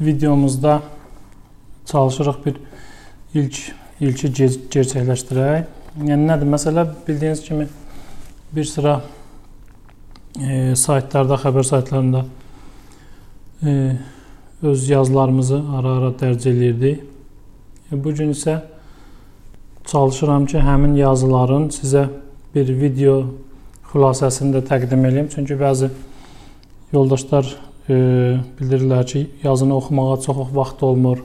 videomuzda çalışırıq bir ilk ilki gerçəkləşdirək. Yəni nədir? Məsələ bildiyiniz kimi bir sıra e, saytlarda, xəbər saytlarında e, öz yazılarımızı ara-ara dərc eləyirdik. E, bu gün isə çalışıram ki, həmin yazıların sizə bir video xülasəsini də təqdim edeyim. Çünki bəzi yoldaşlar bildirirlər ki, yazını oxumağa çox vaxt olmur.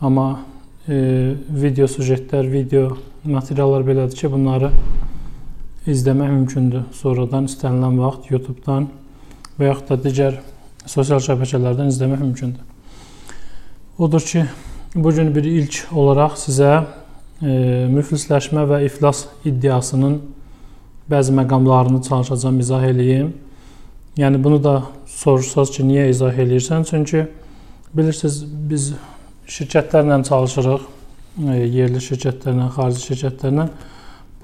Amma e, video sujetlər, video materiallar belədir ki, bunları izləmək mümkündür. Sonradan istənilən vaxt YouTube-dan və yaxud da digər sosial şəbəkələrdən izləmək mümkündür. Odur ki, bu gün bir ilk olaraq sizə e, müflisləşmə və iflas iddiasının bəzi məqamlarını çalışacağam izah eləyim. Yəni bunu da soruşsaz ki, niyə izah eləyirsən? Çünki bilirsiniz biz şirkətlərlə çalışırıq, e, yerli şirkətlərlə, xarici şirkətlərlə.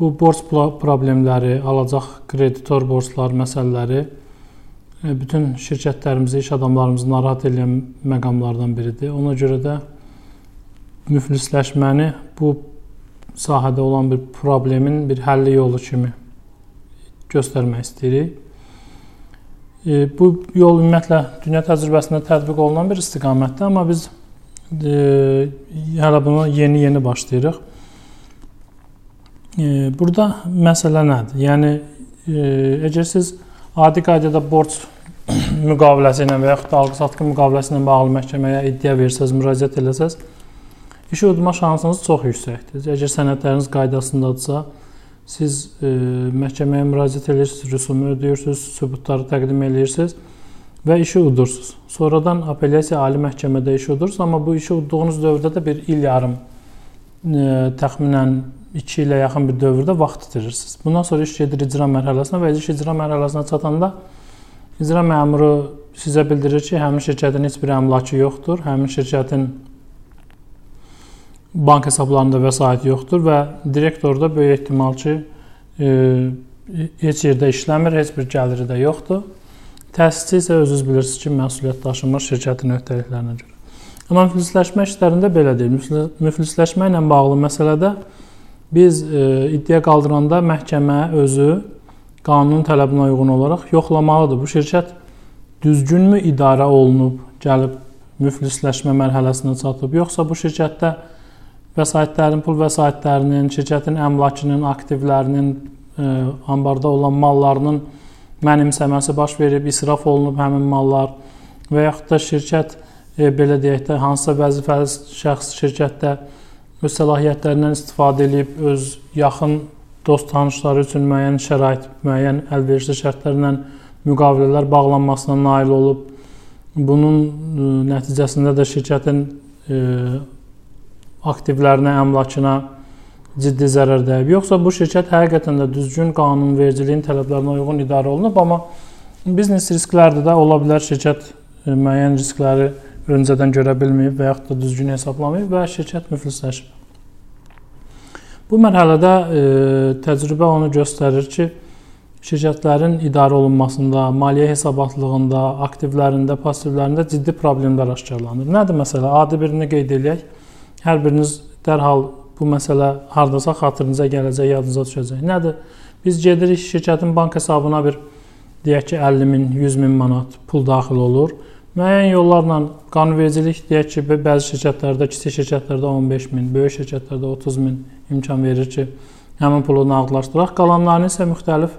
Bu borc problemləri, alacaq kreditor borclar məsələləri e, bütün şirkətlərimizi, iş adamlarımızı narahat edən məqamlardan biridir. Ona görə də müflisləşməni bu sahədə olan bir problemin bir həlli yolu kimi göstərmək istəyirik. E, bu yol ümumiyyətlə dünya təcrübəsində tətbiq olunan bir istiqamətdir, amma biz e, hələ buna yeni-yeni başlayırıq. E, burada məsələ nədir? Yəni e, əgər siz adi qaydada borc müqaviləsi ilə və yaxud da alqı-satqı müqaviləsi ilə bağlı məhkəməyə iddia versəz, müraciət eləsəz, İşi udma şansınız çox yüksəkdir. Əgər sənədləriniz qaydasındadırsa, siz e, məhkəməyə müraciət edirsiniz, rüsumu ödəyirsiniz, sübutları təqdim edirsiniz və işi udursunuz. Sonradan apellyasiya ali məhkəmədə işi udursunuz, amma bu işi udduğunuz dövrdə də bir il yarım e, təxminən 2 ilə yaxın bir dövrdə vaxt itirirsiniz. Bundan sonra iş gedir icra mərhələsinə və iş icra mərhələsinə çatanda icra məmuru sizə bildirir ki, həmin şirkətin heç bir əmlakı yoxdur, həmin şirkətin bank hesablarında vəsait yoxdur və direktor da böyük ehtimal ki, e, heç yerdə işləmir, heç bir gəliri də yoxdur. Təsisçi isə özünüz bilirsiniz ki, məsuliyyət daşımır şirkətin öhdəliklərinə görə. Amma müflisləşmə işlərində belə deyil. Müflisləşmə ilə bağlı məsələdə biz e, iddia qaldıranda məhkəmə özü qanunun tələbinə uyğun olaraq yoxlamalıdır. Bu şirkət düzgünmü idarə olunub, gəlib müflisləşmə mərhələsinə çatıb, yoxsa bu şirkətdə vəsaitlərin, pul vəsaitlərinin, şirkətin əmlakının, aktivlərinin, ə, e, ambarda olan mallarının mənimsəməsi baş verib, israf olunub həmin mallar və yaxud da şirkət e, belə deyək də hansısa vəzifəli şəxs şirkətdə öz səlahiyyətlərindən istifadə edib öz yaxın dost tanışları üçün müəyyən şərait, müəyyən əlverişli şərtlərlə müqavilələr bağlanmasına nail olub. Bunun ə, e, nəticəsində də şirkətin ə, e, aktivlərinə, əmlakına ciddi zərər dəyib. Yoxsa bu şirkət həqiqətən də düzgün qanunvericiliyin tələblərinə uyğun idarə olunub, amma biznes riskləri də ola bilər şirkət e, müəyyən riskləri öncədən görə bilməyib və yaxud da düzgün hesablamayıb və şirkət müflisləşib. Bu mərhələdə e, təcrübə onu göstərir ki, şirkətlərin idarə olunmasında, maliyyə hesabatlığında, aktivlərində, passivlərində ciddi problemlər aşkarlanır. Nədir məsələ? Adi birini qeyd edək. Hər biriniz dərhal bu məsələ hardasa xatırınıza gələcək, yadınıza düşəcək. Nədir? Biz gedirik şirkətin bank hesabına bir deyək ki 50 min, 100 min manat pul daxil olur. Müəyyən yollarla qanunvericilik deyək ki, bəzi şirkətlərdə, kiçik şirkətlərdə 15 min, böyük şirkətlərdə 30 min imkan verir ki, həmin pulu nağdlaşdıraq. Qalanlarını isə müxtəlif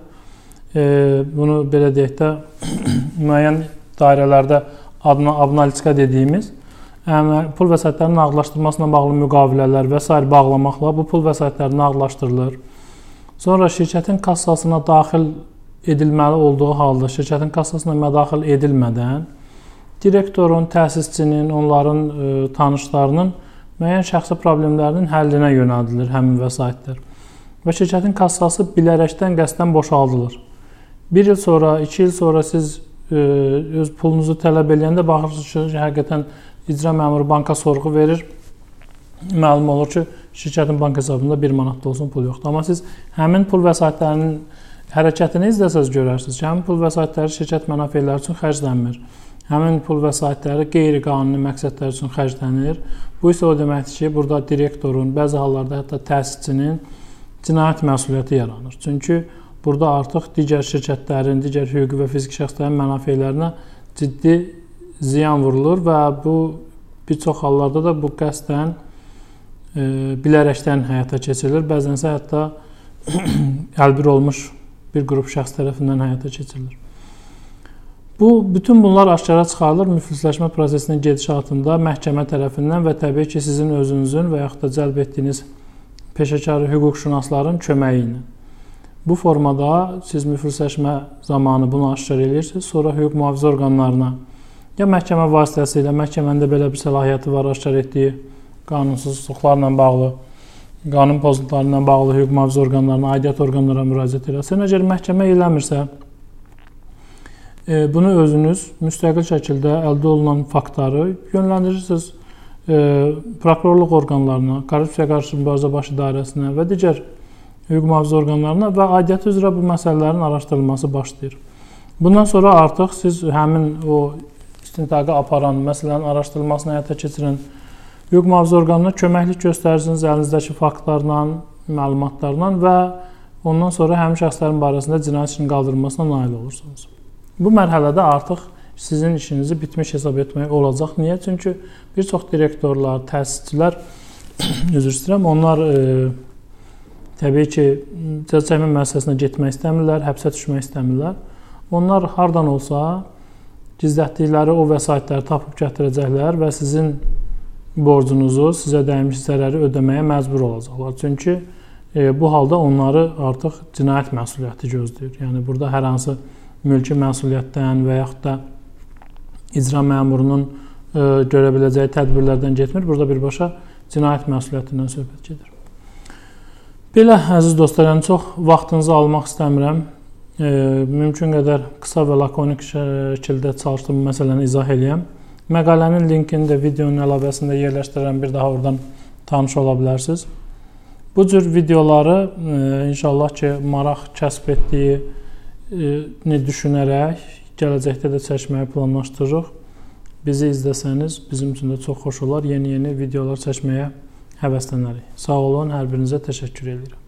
e, bunu belə deyək də müəyyən dairələrdə abnalitika dediyimiz pul vəsaitlərinin nağdlaşdırılmasına bağlı müqavilələr və s. bağlamaqla bu pul vəsaitləri nağdlaşdırılır. Sonra şirkətin kassasına daxil edilməli olduğu halda şirkətin kassasına mədaxil edilmədən direktorun, təsisçinin, onların ə, e, tanışlarının müəyyən şəxsi problemlərinin həllinə yönəldilir həmin vəsaitlər. Və şirkətin kassası bilərəkdən qəsdən boşaldılır. 1 il sonra, 2 il sonra siz ə, e, öz pulunuzu tələb edəndə baxırsınız ki, həqiqətən icra məmuru banka sorğu verir. Məlum olur ki, şirkətin bank hesabında 1 manat da olsun pul yoxdur. Amma siz həmin pul vəsaitlərinin hərəkətini izləsəz görərsiniz ki, həmin pul vəsaitləri şirkət mənafelələri üçün xərclənmir. həmin pul vəsaitləri qeyri-qanuni məqsədlər üçün xərclənir. Bu isə o deməkdir ki, burada direktorun, bəzi hallarda hətta təsisçinin cinayət məsuliyyəti yaranır. Çünki burada artıq digər şirkətlərin, digər hüquqi və fiziki şəxslərin mənafelərinə ciddi ziyan vurulur və bu bir çox hallarda da bu qəsdən e, bilərəkdən həyata keçirilir. Bəzənsə hətta əlbir olmuş bir qrup şəxs tərəfindən həyata keçirilir. Bu bütün bunlar aşkara çıxarılır müflisləşmə prosesinin gedişatında məhkəmə tərəfindən və təbii ki, sizin özünüzün və yaxud da cəlb etdiyiniz peşəkar hüquqşünasların köməyi ilə. Bu formada siz müflisləşmə zamanı bunu aşkar edirsiniz, sonra hüquq mühafizə orqanlarına ya məhkəmə vasitəsilə məhkəmənin də belə bir səlahiyyəti var aşkar etdiyi qanunsuzluqlarla bağlı, qanun pozuntuları ilə bağlı hüquq mühafizə orqanlarına, aidiyyət orqanlara müraciət etsin. Əgər məhkəmə eləmirsə, e, bunu özünüz müstəqil şəkildə əldə olunan faktları yönləndirirsiniz e, prokurorluq orqanlarına, korrupsiya qarşı mübarizə baş idarəsinə və digər hüquq mühafizə orqanlarına və aidiyyəti üzrə bu məsələlərin araşdırılması başlayır. Bundan sonra artıq siz həmin o istintaqı aparan, məsələnin araşdırılmasını həyata keçirən hüquq mühafizə orqanına köməklik göstərirsiniz əlinizdəki faktlarla, məlumatlarla və ondan sonra həmin şəxslərin barəsində cinayət işinin qaldırılmasına nail olursunuz. Bu mərhələdə artıq sizin işinizi bitmiş hesab etmək olacaq. Niyə? Çünki bir çox direktorlar, təsisçilər üzr istəyirəm, onlar e, təbii ki, cəza çəkmə müəssisəsinə getmək istəmirlər, həbsə düşmək istəmirlər. Onlar hardan olsa gizlətdikləri o vəsaitləri tapıb gətirəcəklər və sizin borcunuzu, sizə dəymiş zərəri ödəməyə məcbur olacaqlar. Çünki e, bu halda onları artıq cinayət məsuliyyəti gözləyir. Yəni burada hər hansı mülki məsuliyyətdən və yaxud da icra məmurunun e, görə biləcəyi tədbirlərdən getmir. Burada birbaşa cinayət məsuliyyətindən söhbət gedir. Belə əziz dostlar, yəni çox vaxtınızı almaq istəmirəm mümkün qədər qısa və lakonik şəkildə çalışdım məsələni izah eləyəm. Məqalənin linkini də videonun əlavəsində yerləşdirirəm. Bir daha oradan tanış ola bilərsiniz. Bu cür videoları inşallah ki, maraq kəsb etdiyini düşünərək gələcəkdə də çəkməyi planlaşdırırıq. Bizi izləsəniz bizim üçün də çox xoş olar. Yeni-yeni videolar çəkməyə həvəslənərik. Sağ olun, hər birinizə təşəkkür edirəm.